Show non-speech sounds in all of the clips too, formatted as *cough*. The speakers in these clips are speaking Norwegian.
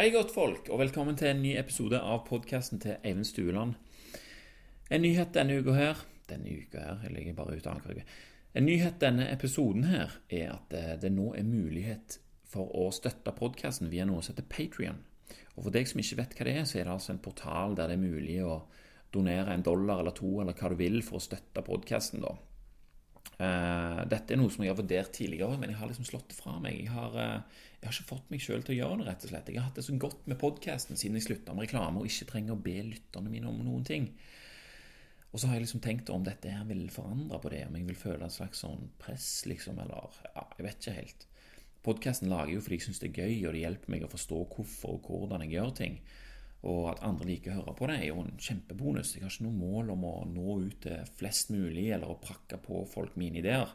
Hei, godt folk, og velkommen til en ny episode av podkasten til Eivind Stueland. En nyhet denne uka her Denne uka her, jeg ligger bare ute av uke. En nyhet denne episoden her er at eh, det nå er mulighet for å støtte podkasten via noe som heter Patrion. Og for deg som ikke vet hva det er, så er det altså en portal der det er mulig å donere en dollar eller to eller hva du vil for å støtte podkasten, da. Uh, dette er noe som jeg har vurdert tidligere, men jeg har liksom slått det fra meg. Jeg har, uh, jeg har ikke fått meg sjøl til å gjøre det, rett og slett. Jeg har hatt det så godt med podkasten siden jeg slutta med reklame og ikke trenger å be lytterne mine om noen ting. Og så har jeg liksom tenkt om dette her vil forandre på det, om jeg vil føle et slags sånn press, liksom, eller Ja, jeg vet ikke helt. Podkasten lager jeg jo fordi jeg syns det er gøy, og det hjelper meg å forstå hvorfor og hvordan jeg gjør ting. Og at andre liker å høre på det, er jo en kjempebonus. Jeg har ikke noe mål om å nå ut til flest mulig eller å prakke på folk mine ideer.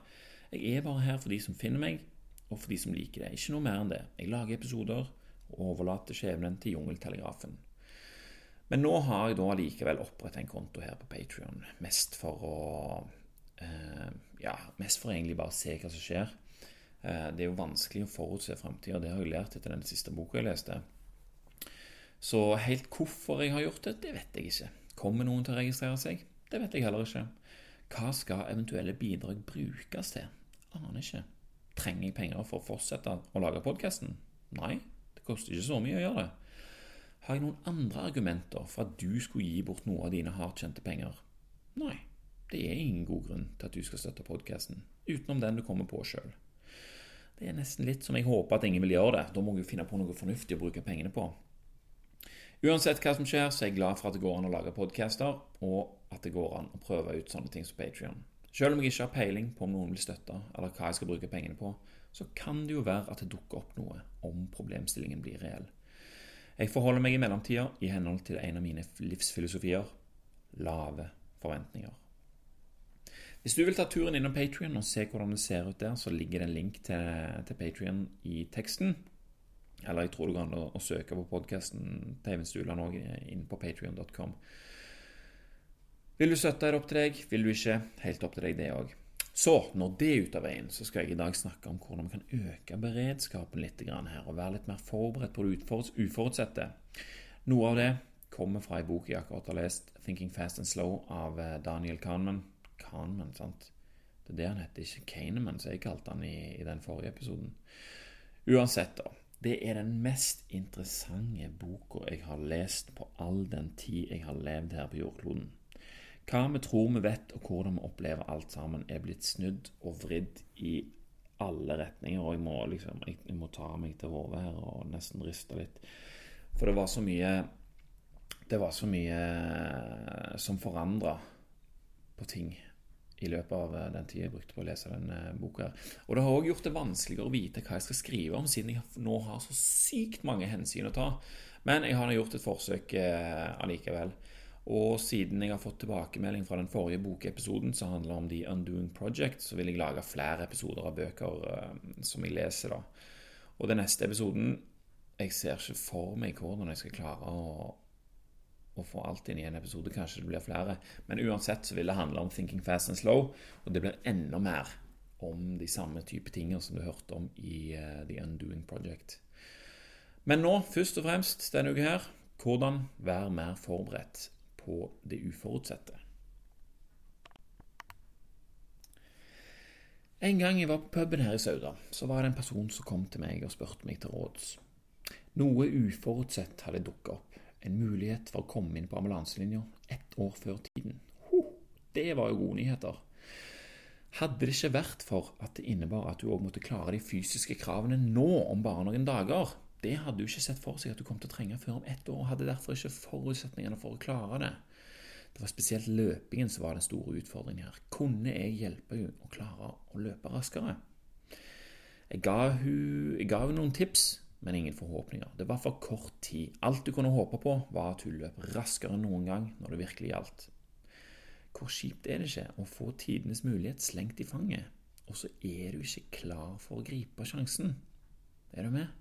Jeg er bare her for de som finner meg, og for de som liker det. Ikke noe mer enn det. Jeg lager episoder og overlater skjebnen til Jungeltelegrafen. Men nå har jeg da likevel opprettet en konto her på Patrion, mest for å eh, Ja, mest for egentlig bare å se hva som skjer. Eh, det er jo vanskelig å forutse framtida, det har jeg lært etter den siste boka jeg leste. Så helt hvorfor jeg har gjort det, det vet jeg ikke. Kommer noen til å registrere seg? Det vet jeg heller ikke. Hva skal eventuelle bidrag brukes til? Aner ikke. Trenger jeg penger for å fortsette å lage podkasten? Nei, det koster ikke så mye å gjøre det. Har jeg noen andre argumenter for at du skulle gi bort noe av dine hardtjente penger? Nei, det er ingen god grunn til at du skal støtte podkasten, utenom den du kommer på sjøl. Det er nesten litt som jeg håper at ingen vil gjøre det. Da må jeg finne på noe fornuftig å bruke pengene på. Uansett hva som skjer, så er jeg glad for at det går an å lage podcaster, og at det går an å prøve ut sånne ting som Patrion. Selv om jeg ikke har peiling på om noen vil støtte, eller hva jeg skal bruke pengene på, så kan det jo være at det dukker opp noe om problemstillingen blir reell. Jeg forholder meg i mellomtida i henhold til en av mine livsfilosofier lave forventninger. Hvis du vil ta turen innom Patrion og se hvordan det ser ut der, så ligger det en link til, til Patrion i teksten. Eller jeg tror du kan å, søke på podkasten til Eivind Stuland òg inn på patrion.com. Vil du støtte, er det opp til deg. Vil du ikke, helt opp til deg, det òg. Så, når det er ute av veien, så skal jeg i dag snakke om hvordan vi kan øke beredskapen litt her, og være litt mer forberedt på det uforutsette. Noe av det kommer fra ei bok jeg akkurat har lest, 'Thinking Fast and Slow' av eh, Daniel Kahneman. Kahneman, sant? Det er det han heter, ikke Kahneman, som jeg kalte han i, i den forrige episoden. Uansett, da. Det er den mest interessante boka jeg har lest på all den tid jeg har levd her på jordkloden. Hva vi tror vi vet, og hvordan vi opplever alt sammen, er blitt snudd og vridd i alle retninger. Og jeg må, liksom, jeg må ta meg til hodet her og nesten riste litt. For det var så mye Det var så mye som forandra på ting i løpet av eh, den tida jeg brukte på å lese den eh, boka. Og det har òg gjort det vanskeligere å vite hva jeg skal skrive om, siden jeg nå har så sykt mange hensyn å ta. Men jeg har gjort et forsøk eh, allikevel. Og siden jeg har fått tilbakemelding fra den forrige bokepisoden som handler om The Undoing Project, så vil jeg lage flere episoder av bøker som jeg leser. da. Og den neste episoden Jeg ser ikke for meg hvordan jeg skal klare å å få alt inn i en episode. Kanskje det blir flere. Men uansett så vil det handle om Thinking Fast and Slow, og det blir enda mer om de samme type tingene som du hørte om i uh, The Undoing Project. Men nå, først og fremst denne uka her, hvordan være mer forberedt på det uforutsette. En gang jeg var på puben her i Sauda, så var det en person som kom til meg og spurte meg til råds. Noe uforutsett hadde dukka opp en mulighet for å komme inn på ambulanselinja ett år før tiden. det var jo gode nyheter. Hadde det ikke vært for at det innebar at du òg måtte klare de fysiske kravene nå om bare noen dager, det hadde du ikke sett for seg at du kom til å trenge før om ett år, og hadde derfor ikke forutsetningene for å klare det. Det var spesielt løpingen som var den store utfordringen her. Kunne jeg hjelpe henne å klare å løpe raskere? Jeg ga henne noen tips men ingen forhåpninger. Det var for kort tid. Alt du kunne håpe på, var at hun løp raskere enn noen gang når det virkelig gjaldt. Hvor kjipt er det ikke å få tidenes mulighet slengt i fanget, og så er du ikke klar for å gripe sjansen? Er du med?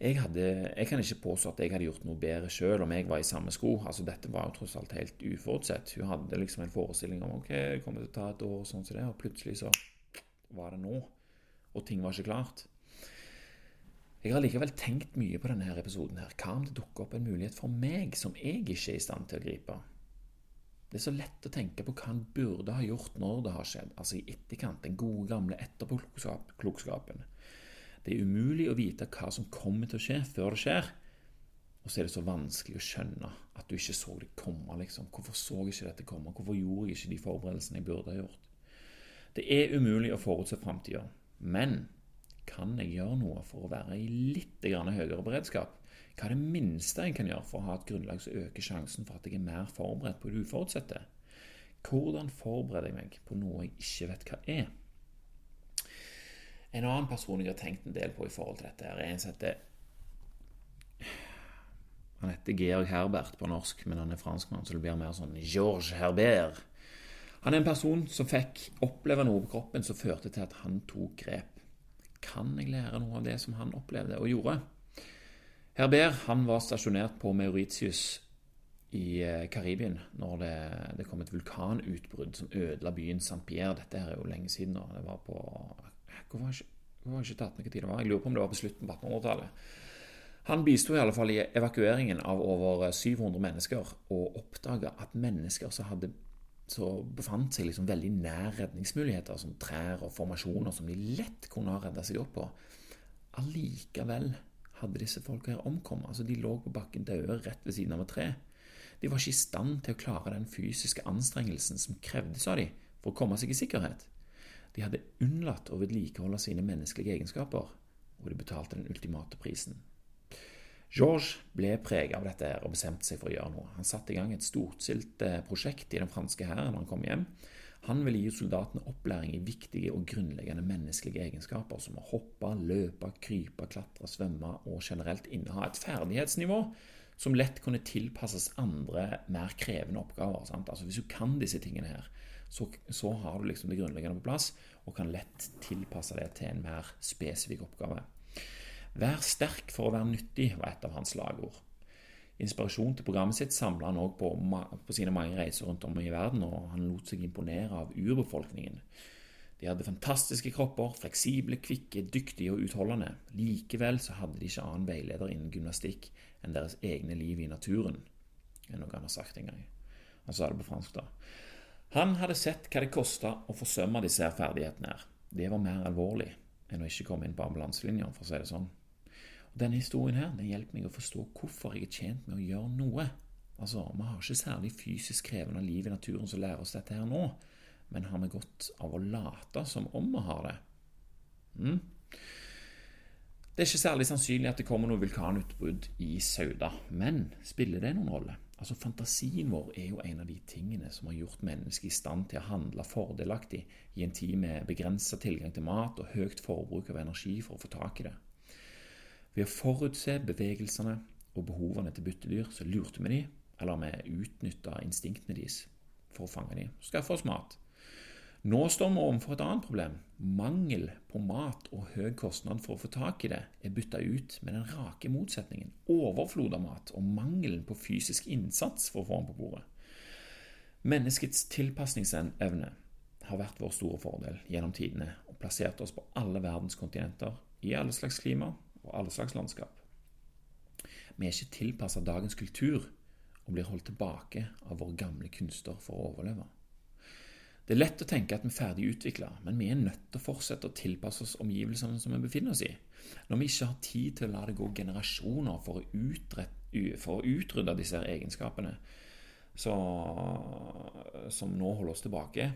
Jeg, hadde, jeg, kan ikke påstå at jeg hadde gjort noe bedre sjøl om jeg var i samme sko. Altså, dette var jo tross alt helt uforutsett. Hun hadde liksom en forestilling om ok, det kommer til å ta et år, og sånn som det, og plutselig så var det nå. Og ting var ikke klart. Jeg har likevel tenkt mye på denne episoden. her. Hva om det dukker opp en mulighet for meg som jeg ikke er i stand til å gripe? Det er så lett å tenke på hva han burde ha gjort når det har skjedd, altså i etterkant, den gode, gamle etterpåklokskapen. Det er umulig å vite hva som kommer til å skje, før det skjer. Og så er det så vanskelig å skjønne at du ikke så det komme. liksom. Hvorfor så jeg ikke dette komme? Hvorfor gjorde jeg ikke de forberedelsene jeg burde ha gjort? Det er umulig å forutse framtida, men kan jeg gjøre noe for å være i litt høyere beredskap? Hva er det minste jeg kan gjøre for å ha et grunnlag som øker sjansen for at jeg er mer forberedt på det uforutsette? Hvordan forbereder jeg meg på noe jeg ikke vet hva er? En annen person jeg har tenkt en del på i forhold til dette, her, er en som heter Han heter Georg Herbert på norsk, men han er franskmann, så det blir mer sånn George Herbert. Han er en person som fikk oppleve noe på kroppen som førte til at han tok grep. Kan jeg lære noe av det som han opplevde og gjorde? Herber han var stasjonert på Mauritius i eh, Karibien når det, det kom et vulkanutbrudd som ødela byen St. Pierre. Dette her er jo lenge siden Og Det var på Hvor var ikke, hvor var ikke tatt noe tid det var? Jeg lurer på om det var på slutten på 1800-tallet. Han bisto i alle fall i evakueringen av over 700 mennesker, og oppdaga at mennesker som hadde så befant seg liksom veldig nær redningsmuligheter, som trær og formasjoner som de lett kunne ha redda seg opp på. Allikevel hadde disse folka her omkommet. Altså, de lå på bakken døde rett ved siden av et tre. De var ikke i stand til å klare den fysiske anstrengelsen som krevdes av dem for å komme seg i sikkerhet. De hadde unnlatt å vedlikeholde sine menneskelige egenskaper, og de betalte den ultimate prisen. Georges ble preget av dette og bestemte seg for å gjøre noe. Han satte i gang et storstilt eh, prosjekt i den franske hæren når han kom hjem. Han ville gi soldatene opplæring i viktige og grunnleggende menneskelige egenskaper, som å hoppe, løpe, krype, klatre, svømme og generelt inneha et ferdighetsnivå som lett kunne tilpasses andre, mer krevende oppgaver. Altså Hvis du kan disse tingene her, så, så har du liksom det grunnleggende på plass og kan lett tilpasse det til en mer spesifikk oppgave. Vær sterk for å være nyttig, var et av hans slagord. Inspirasjon til programmet sitt samla han òg på, på, sine mange reiser rundt om i verden, og han lot seg imponere av urbefolkningen. De hadde fantastiske kropper, fleksible, kvikke, dyktige og utholdende. Likevel så hadde de ikke annen veileder innen gymnastikk enn deres egne liv i naturen, er noe han har sagt en gang. Han sa det på fransk, da. Han hadde sett hva det kosta å forsømme disse ferdighetene her. Det var mer alvorlig enn å ikke komme inn på ambulanselinja, for å si det sånn. Denne historien her, den hjelper meg å forstå hvorfor jeg er tjent med å gjøre noe. Altså, Vi har ikke særlig fysisk krevende liv i naturen som lærer oss dette her nå, men har vi godt av å late som om vi har det? Mm. Det er ikke særlig sannsynlig at det kommer noe vulkanutbrudd i Sauda, men spiller det noen rolle? Altså, Fantasien vår er jo en av de tingene som har gjort mennesket i stand til å handle fordelaktig i en tid med begrensa tilgang til mat og høyt forbruk av energi for å få tak i det. Ved å forutse bevegelsene og behovene til byttedyr, så lurte vi dem, eller vi utnytta instinktene deres for å fange dem og skaffe oss mat. Nå står vi overfor et annet problem. Mangel på mat og høy kostnad for å få tak i det er bytta ut med den rake motsetningen overflod av mat og mangelen på fysisk innsats for å få den på bordet. Menneskets tilpasningsevne har vært vår store fordel gjennom tidene og plassert oss på alle verdens kontinenter, i alle slags klima og alle slags landskap. Vi er ikke tilpassa dagens kultur og blir holdt tilbake av våre gamle kunster for å overleve. Det er lett å tenke at vi er ferdig utvikla, men vi er nødt til å fortsette å tilpasse oss omgivelsene som vi befinner oss i. Når vi ikke har tid til å la det gå generasjoner for å, utrette, for å utrydde disse egenskapene så, som nå holder oss tilbake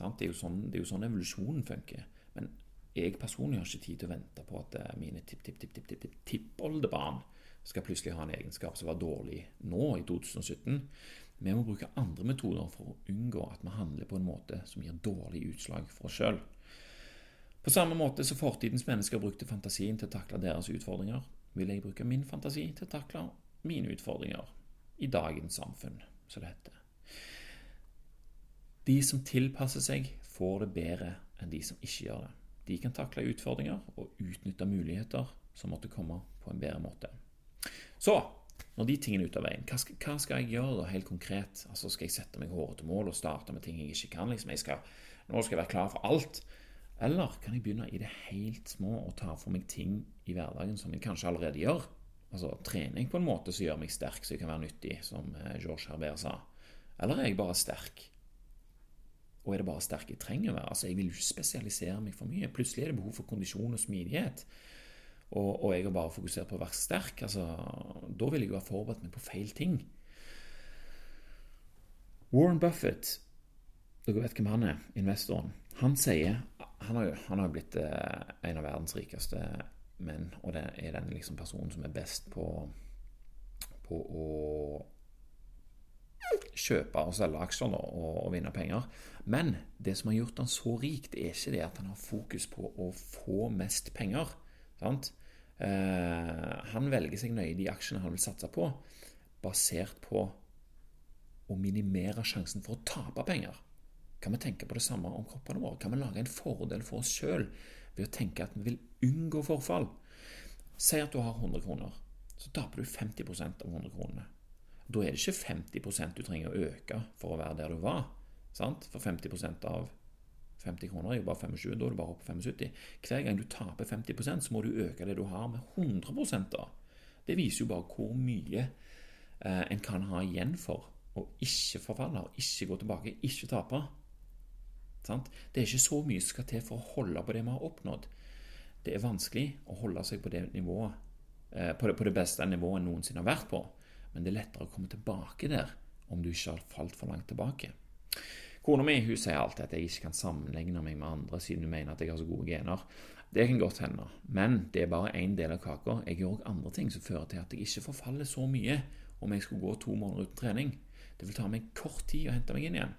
det er, sånn, det er, jo sånn, evolusjonen funker. Men jeg personlig har ikke tid til å vente på at eh, mine tipp-tipp-tipp-tipp-tippoldebarn skal plutselig ha en egenskap som var dårlig nå, i 2017. Vi må bruke andre metoder for å unngå at vi handler på en måte som gir dårlig utslag for oss sjøl. På samme måte som fortidens mennesker brukte fantasien til å takle deres utfordringer, vil jeg bruke min fantasi til å takle mine utfordringer i dagens samfunn, som det heter. De som tilpasser seg, får det bedre enn de som ikke gjør det. De kan takle utfordringer og utnytte muligheter som måtte komme på en bedre måte. Så, når de tingene er ute av veien, hva skal, hva skal, jeg gjøre da helt konkret? Altså, Skal jeg sette meg hårete mål og starte med ting jeg ikke kan? Liksom, jeg skal, nå skal jeg være klar for alt. Eller kan jeg begynne i det helt små og ta for meg ting i hverdagen som jeg kanskje allerede gjør? Altså trening på en måte som gjør meg sterk, så jeg kan være nyttig, som eh, George Herbert sa. Eller er jeg bare sterk? Og er det bare sterke jeg trenger å være? Altså, Jeg vil ikke spesialisere meg for mye. Plutselig er det behov for kondisjon og smidighet. Og, og jeg har bare fokusert på å være sterk. Altså, da vil jeg jo ha forberedt meg på feil ting. Warren Buffett, dere vet hvem han er, investoren, han sier Han har jo, han har blitt eh, en av verdens rikeste menn, og det er den liksom personen som er best på, på å kjøpe og selge aksjer og, og, vinne penger. Men det som har gjort han så rik, det er ikke det at han har fokus på å få mest penger. Sant? Eh, han velger seg nøye de aksjene han vil satse på, basert på å minimere sjansen for å tape penger. Kan vi tenke på det samme om kroppene våre? Kan vi lage en fordel for oss sjøl ved å tenke at vi vil unngå forfall? Si at du har 100 kroner. Så taper du 50% av 100 kronene. Da er det ikke 50 du trenger å øke for å være der du var. Sant? For 50 av 50 kroner er jo bare 25, da er du bare oppe på 75. Hver gang du taper 50% så må du øke det du har med 100 da. Det viser jo bare hvor mye eh, en kan ha igjen for å ikke forfalle, og ikke gå tilbake, ikke tape. Sant? Det er ikke så mye som skal til for å holde på det vi har oppnådd. Det er vanskelig å holde seg på det, nivået, eh, på det, på det beste nivået en noensinne har vært på, men det er lettere å komme tilbake der om du ikke har falt for langt tilbake. Kona mi hun sier alltid at jeg ikke kan sammenligne meg med andre siden hun mener at jeg har så gode gener. Det kan godt hende, men det er bare én del av kaka. Jeg gjør òg andre ting som fører til at jeg ikke forfaller så mye om jeg skulle gå to måneder uten trening. Det vil ta meg kort tid å hente meg inn igjen.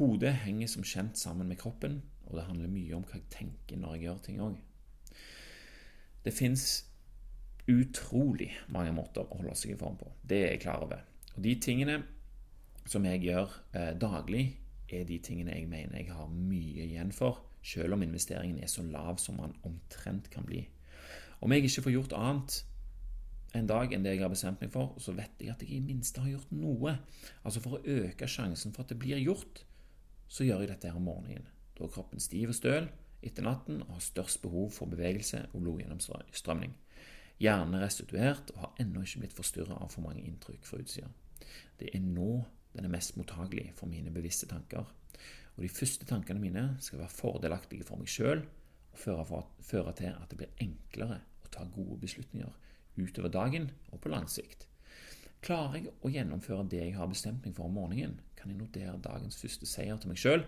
Hodet henger som kjent sammen med kroppen, og det handler mye om hva jeg tenker når jeg gjør ting òg. Det fins utrolig mange måter å holde seg i form på. Det er jeg klar over. Og de tingene som jeg gjør eh, daglig, er de tingene jeg mener jeg har mye igjen for, selv om investeringen er så lav som man omtrent kan bli. Om jeg ikke får gjort annet en dag enn det jeg har bestemt meg for, så vet jeg at jeg i minste har gjort noe. Altså for å øke sjansen for at det blir gjort, så gjør jeg dette her om morgenen. Da er kroppen stiv og støl etter natten og har størst behov for bevegelse og blodgjennomstrømning. Hjernen er restituert og har ennå ikke blitt forstyrra av for mange inntrykk fra utsida. Det er nå den er mest mottagelig for mine bevisste tanker. Og de første tankene mine skal være fordelaktige for meg sjøl og føre, til at det blir enklere å ta gode beslutninger utover dagen og på lang sikt. Klarer jeg å gjennomføre det jeg har bestemt meg for om morgenen, kan jeg notere dagens første seier til meg sjøl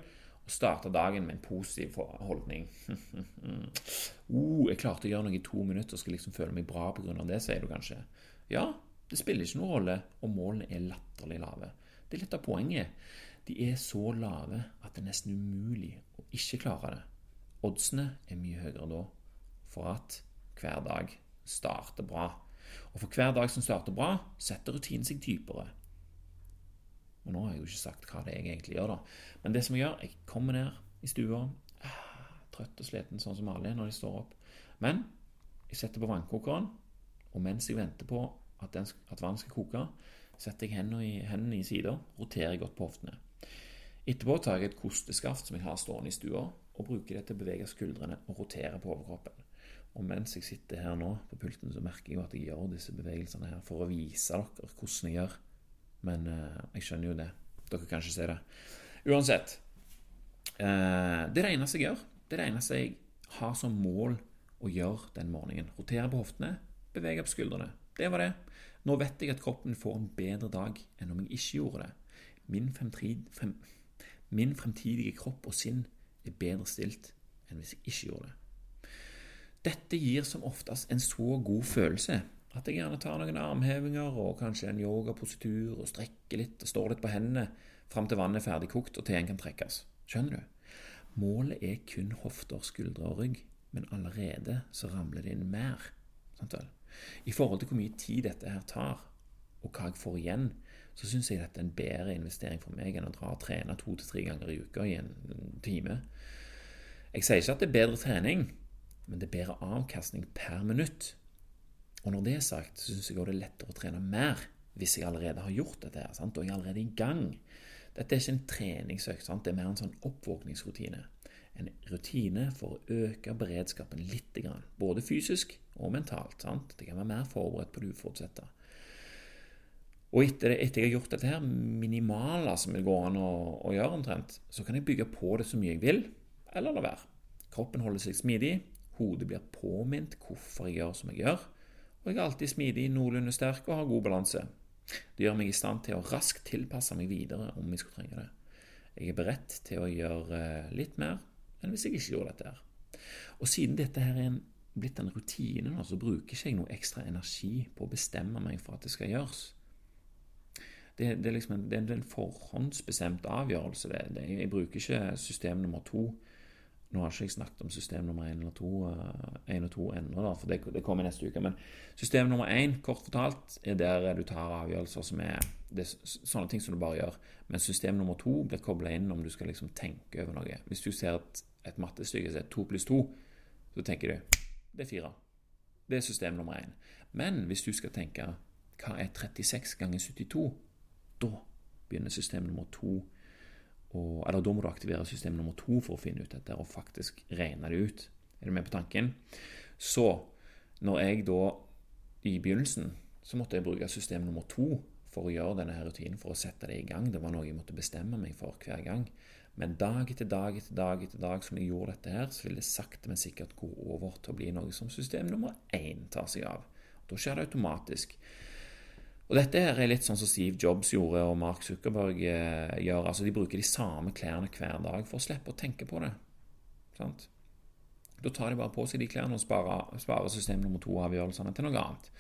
starte dagen med en positiv holdning. *laughs* uh, jeg klarte å gjøre noe i to minutter og skal liksom føle meg bra pga. det, sier du kanskje. Ja, det spiller ikke noen rolle om målene er latterlig lave. Det er litt av poenget. De er så lave at det er nesten umulig å ikke klare det. Oddsene er mye høyere da for at hver dag starter bra. Og for hver dag som starter bra, setter rutinen seg dypere. Og nå har jeg jo ikke sagt hva det er jeg egentlig gjør, da. Men det som jeg gjør, jeg kommer ned i stua, trøtt og sliten sånn som alle er når de står opp. Men jeg setter på vannkokeren, og mens jeg venter på at, den, at vann skal koke, setter jeg hendene i, hendene i sida, roterer godt på hoftene. Etterpå tar jeg et kosteskaft som jeg har stående i stua, og bruker det til å bevege skuldrene og rotere på overkroppen. Og mens jeg sitter her nå på pulten, så merker jeg jo at jeg gjør disse bevegelsene her for å vise dere hvordan jeg gjør. Men eh, jeg skjønner jo det. Dere kan ikke se det. Uansett. Eh, det er det eneste jeg gjør. Det er det eneste jeg har som mål å gjøre den morgenen. Rotere på hoftene, bevege opp skuldrene. Det var det. Nå vet jeg at kroppen får en bedre dag enn om jeg ikke gjorde det. Min, fremtid, frem, min fremtidige kropp og sinn er bedre stilt enn hvis jeg ikke gjorde det. Dette gir som oftest en så god følelse at jeg gjerne tar noen armhevinger og kanskje en yogapositur og strekker litt og står litt på hendene fram til vannet er ferdig kokt og teen kan trekkes. Skjønner du? Målet er kun hofter, skuldre og rygg, men allerede så ramler det inn mer. Sant vel? I forhold til hvor mye tid dette her tar, og hva jeg får igjen, så syns jeg dette er en bedre investering for meg enn å dra og trene to til tre ganger i uka i en time. Jeg sier ikke at det er bedre trening, men det er bedre avkastning per minutt. Og når det er sagt, så syns jeg det er lettere å trene mer hvis jeg allerede har gjort dette her, sant? og jeg er allerede i gang. Dette er ikke en treningsøkt, sant? det er mer en sånn oppvåkningsrutine. en rutine for å øke beredskapen litt, både fysisk og mentalt. Sant? Det kan være mer forberedt på det uforutsette. Og etter, etter, jeg har gjort dette her minimale som det går an å, å, gjøre omtrent, så kan jeg bygge på det så mye jeg vil, eller la være. Kroppen holder seg smidig, hodet blir påminnet hvorfor jeg gjør som jeg gjør, og jeg er alltid smidig, noenlunde sterk og har god balanse. Det gjør meg i stand til å raskt tilpasse meg videre om jeg skulle trenge det. Jeg er beredt til å gjøre eh, litt mer enn hvis jeg ikke gjorde dette her. Og siden dette her er en, blitt en rutine, så bruker ikke jeg noe ekstra energi på å bestemme meg for at det skal gjøres. Det, det, er, liksom en, det er, en, forhåndsbestemt avgjørelse. Det, jeg bruker ikke system nummer to. Nå har ikke jeg snakket om system nummer én eller to, én eh, og to ennå, for det, kommer neste uke. Men system nummer én, kort fortalt, er der du tar avgjørelser som er, det er sånne ting som du bare gjør. Men system nummer to blir kobla inn om du skal liksom tenke over noe. Hvis du ser et, et mattestykke som er to pluss to, så tenker du det er fire. Det er system nummer én. Men hvis du skal tenke hva er 36 ganger 72? Da begynner system nummer to og, Eller da må du aktivere system nummer to for å finne ut dette og faktisk regne det ut. Er du med på tanken? Så når jeg da i begynnelsen så måtte jeg bruke system nummer to for å gjøre denne her rutinen, for å sette det i gang. Det var noe jeg måtte bestemme meg for hver gang. Men dag etter dag etter dag etter dag som jeg gjorde dette her, så vil det sakte, men sikkert gå over til å bli noe som system nummer én tar seg av. Da skjer det automatisk. Og Dette her er litt sånn som Steve Jobs gjorde og Mark Zuckerberg eh, gjør. altså De bruker de samme klærne hver dag for å slippe å tenke på det. Sant? Da tar de bare på seg de klærne og sparer, sparer system nummer to-avgjørelsene til noe annet.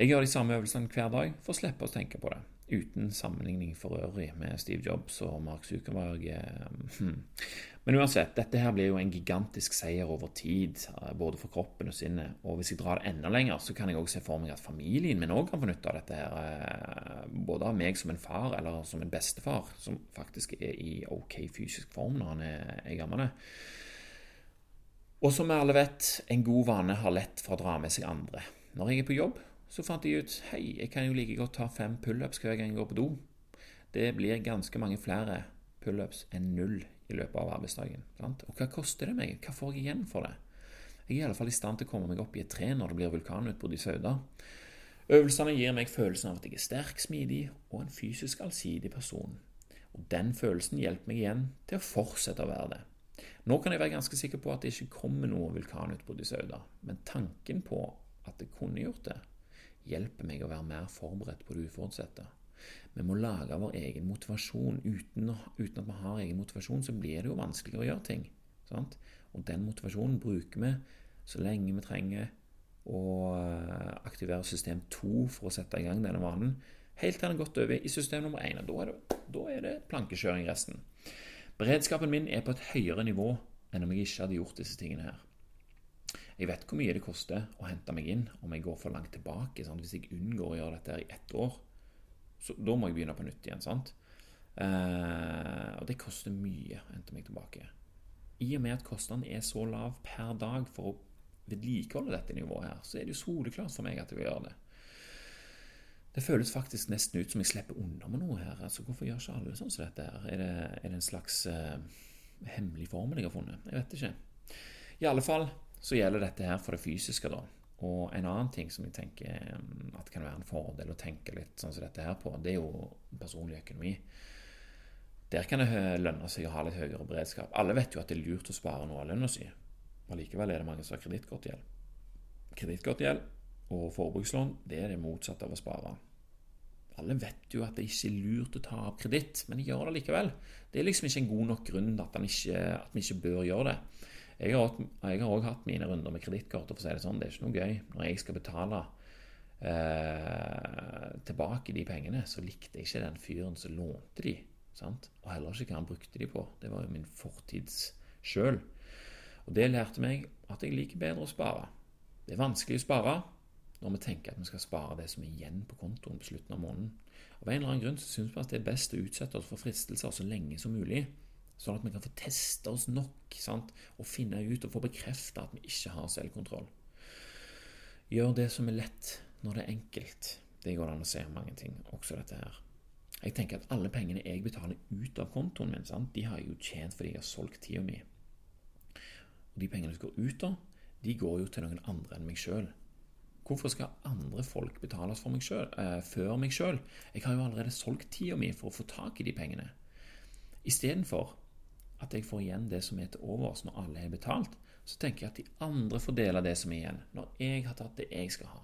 Jeg gjør de samme øvelsene hver dag for å slippe å tenke på det uten sammenligning for øvrig med Steve Jobs og Mark Zuckerberg. Eh, hmm. Men uansett, dette her blir jo en gigantisk seier over tid, eh, både for kroppen og sinnet. Og hvis jeg drar det enda lenger, så kan jeg også se for meg at familien min òg kan få nytte av dette her. Eh, både av meg som en far eller som en bestefar, som faktisk er i ok fysisk form når han er gammel. Og som vi alle vet, en god vane har lett for å dra med seg andre. Når jeg er på jobb, så fant jeg ut hei, jeg kan jo like godt ta fem pullups hver gang jeg går på do. Det blir ganske mange flere pullups enn null i løpet av arbeidsdagen. Sant? Og hva koster det meg? Hva får jeg igjen for det? Jeg er i alle fall i stand til å komme meg opp i et tre når det blir vulkanutbrudd i Sauda. Øvelsene gir meg følelsen av at jeg er sterk, smidig og en fysisk allsidig person. Og den følelsen hjelper meg igjen til å fortsette å være det. Nå kan jeg være ganske sikker på at det ikke kommer noe vulkanutbrudd i Sauda, men tanken på at det kunne gjort det, hjelper meg å være mer forberedt på det uforutsette. Vi må lage vår egen motivasjon. Uten, uten, at vi har egen motivasjon, så blir det jo vanskeligere å gjøre ting. Sant? Og den motivasjonen bruker vi så lenge vi trenger å eh, aktivere system 2 for å sette i gang denne vanen, helt til den har gått over i system nummer 1. Og da er, det, da er det plankekjøring resten. Beredskapen min er på et høyere nivå enn om jeg ikke hadde gjort disse tingene her. Jeg vet hvor mye det koster å hente meg inn om jeg går for langt tilbake. Sant? Hvis jeg unngår å gjøre dette i ett år, så da må jeg begynne på nytt igjen. sant? Eh, og det koster mye å hente meg tilbake. I og med at kostnaden er så lav per dag for å vedlikeholde dette nivået her, så er det jo soleklart for meg at jeg vil gjøre det. Det føles faktisk nesten ut som jeg slipper unna med noe her. Altså, Hvorfor gjør ikke alle sånn som dette? her? Er det, er det en slags eh, hemmelig formel jeg har funnet? Jeg vet ikke. I alle fall, så gjelder dette her for det fysiske, da. Og en annen ting som jeg tenker um, at kan være en fordel å tenke litt sånn som dette her på, det er jo personlig økonomi. Der kan det lønne seg å ha litt høyere beredskap. Alle vet jo at det er lurt å spare noe av lønna si. Allikevel er det mange som har kredittkortgjeld. Kredittkortgjeld og forbrukslån det er det motsatte av å spare. Alle vet jo at det ikke er lurt å ta opp kreditt, men de gjør det likevel. Det er liksom ikke en god nok grunn at, ikke, at vi ikke bør gjøre det. Jeg har òg hatt mine runder med kredittkort, for å si det sånn. Det er ikke noe gøy. Når jeg skal betale eh, tilbake de pengene, så likte jeg ikke den fyren som lånte de. Sant? Og heller ikke hva han brukte de på. Det var jo min fortids sjøl. Og det lærte meg at jeg liker bedre å spare. Det er vanskelig å spare når vi tenker at vi skal spare det som er igjen på kontoen på slutten av måneden. Av en eller annen grunn så syns vi at det er best å utsette oss for fristelser så lenge som mulig. Sånn at vi kan få teste oss nok sant? og finne ut og få bekrefta at vi ikke har selvkontroll. Gjør det som er lett når det er enkelt. Det går an å se mange ting, også dette her. Jeg tenker at alle pengene jeg betaler ut av kontoen min, sant? de har jeg jo tjent fordi jeg har solgt tida mi. Og de pengene som går ut, da, de går jo til noen andre enn meg sjøl. Hvorfor skal andre folk betales for meg selv, eh, før meg sjøl? Jeg har jo allerede solgt tida mi for å få tak i de pengene. Istedenfor at jeg får igjen det som er til overs når alle er betalt, så tenker jeg at de andre får dele det som er igjen, når jeg har tatt det jeg skal ha.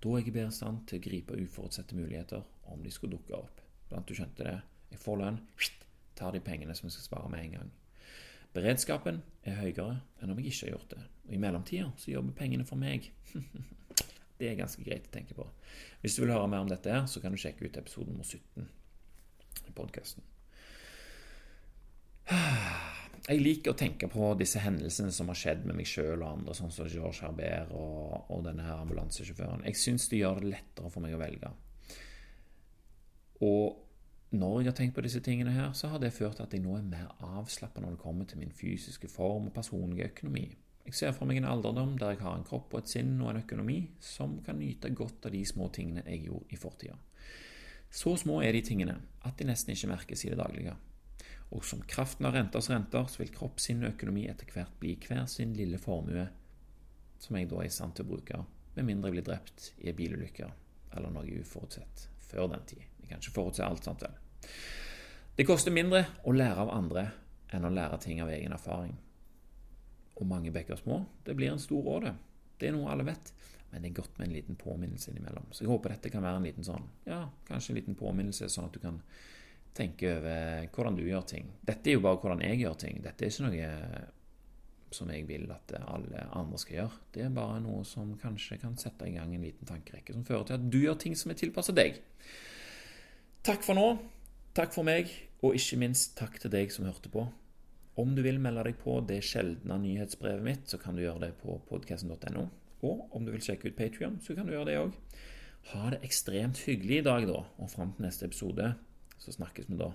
Da er jeg bedre i stand til å gripe uforutsette muligheter om de skulle dukke opp. Blant du skjønte det. Jeg får lønn, tar de pengene som jeg skal spare med en gang. Beredskapen er høyere enn om jeg ikke har gjort det. Og i mellomtida så jobber pengene for meg. *laughs* Det er ganske greit å tenke på. Hvis du vil høre mer om dette, her, så kan du sjekke ut episode nummer 17 i podkasten. Jeg liker å tenke på disse hendelsene som har skjedd med meg sjøl og andre, sånn som George Herbert og, og denne her ambulansesjåføren. Jeg syns det gjør det lettere for meg å velge. Og når jeg har tenkt på disse tingene her, så har det ført til at jeg nå er mer avslappa når det kommer til min fysiske form og personlige økonomi. Jeg ser for meg en alderdom der jeg har en kropp og et sinn og en økonomi som kan nyte godt av de små tingene jeg gjorde i fortida. Så små er de tingene at de nesten ikke merkes i det daglige. Og som kraften av renters renter, så vil kropp, sin økonomi etter hvert bli hver sin lille formue, som jeg da er i stand til å bruke, med mindre jeg blir drept i en bilulykke eller noe uforutsett før den tid. Jeg kan ikke forutse alt, sant vel. Det koster mindre å lære av andre enn å lære ting av egen erfaring og mange bekker små. Det blir en stor råde. Det er noe alle vet, men det er godt med en liten påminnelse innimellom. Så jeg håper dette kan være en liten sånn, ja, kanskje en liten påminnelse, sånn at du kan tenke over hvordan du gjør ting. Dette er jo bare hvordan jeg gjør ting. Dette er ikke noe som jeg vil at alle andre skal gjøre. Det er bare noe som kanskje kan sette i gang en liten tankerekke som fører til at du gjør ting som er tilpasset deg. Takk for nå. Takk for meg, og ikke minst takk til deg som hørte på. Om du vil melde deg på det sjeldne nyhetsbrevet mitt, så kan du gjøre det på podkasten.no. Og om du vil sjekke ut Patrion, så kan du gjøre det òg. Ha det ekstremt hyggelig i dag, da, og fram til neste episode så snakkes vi da.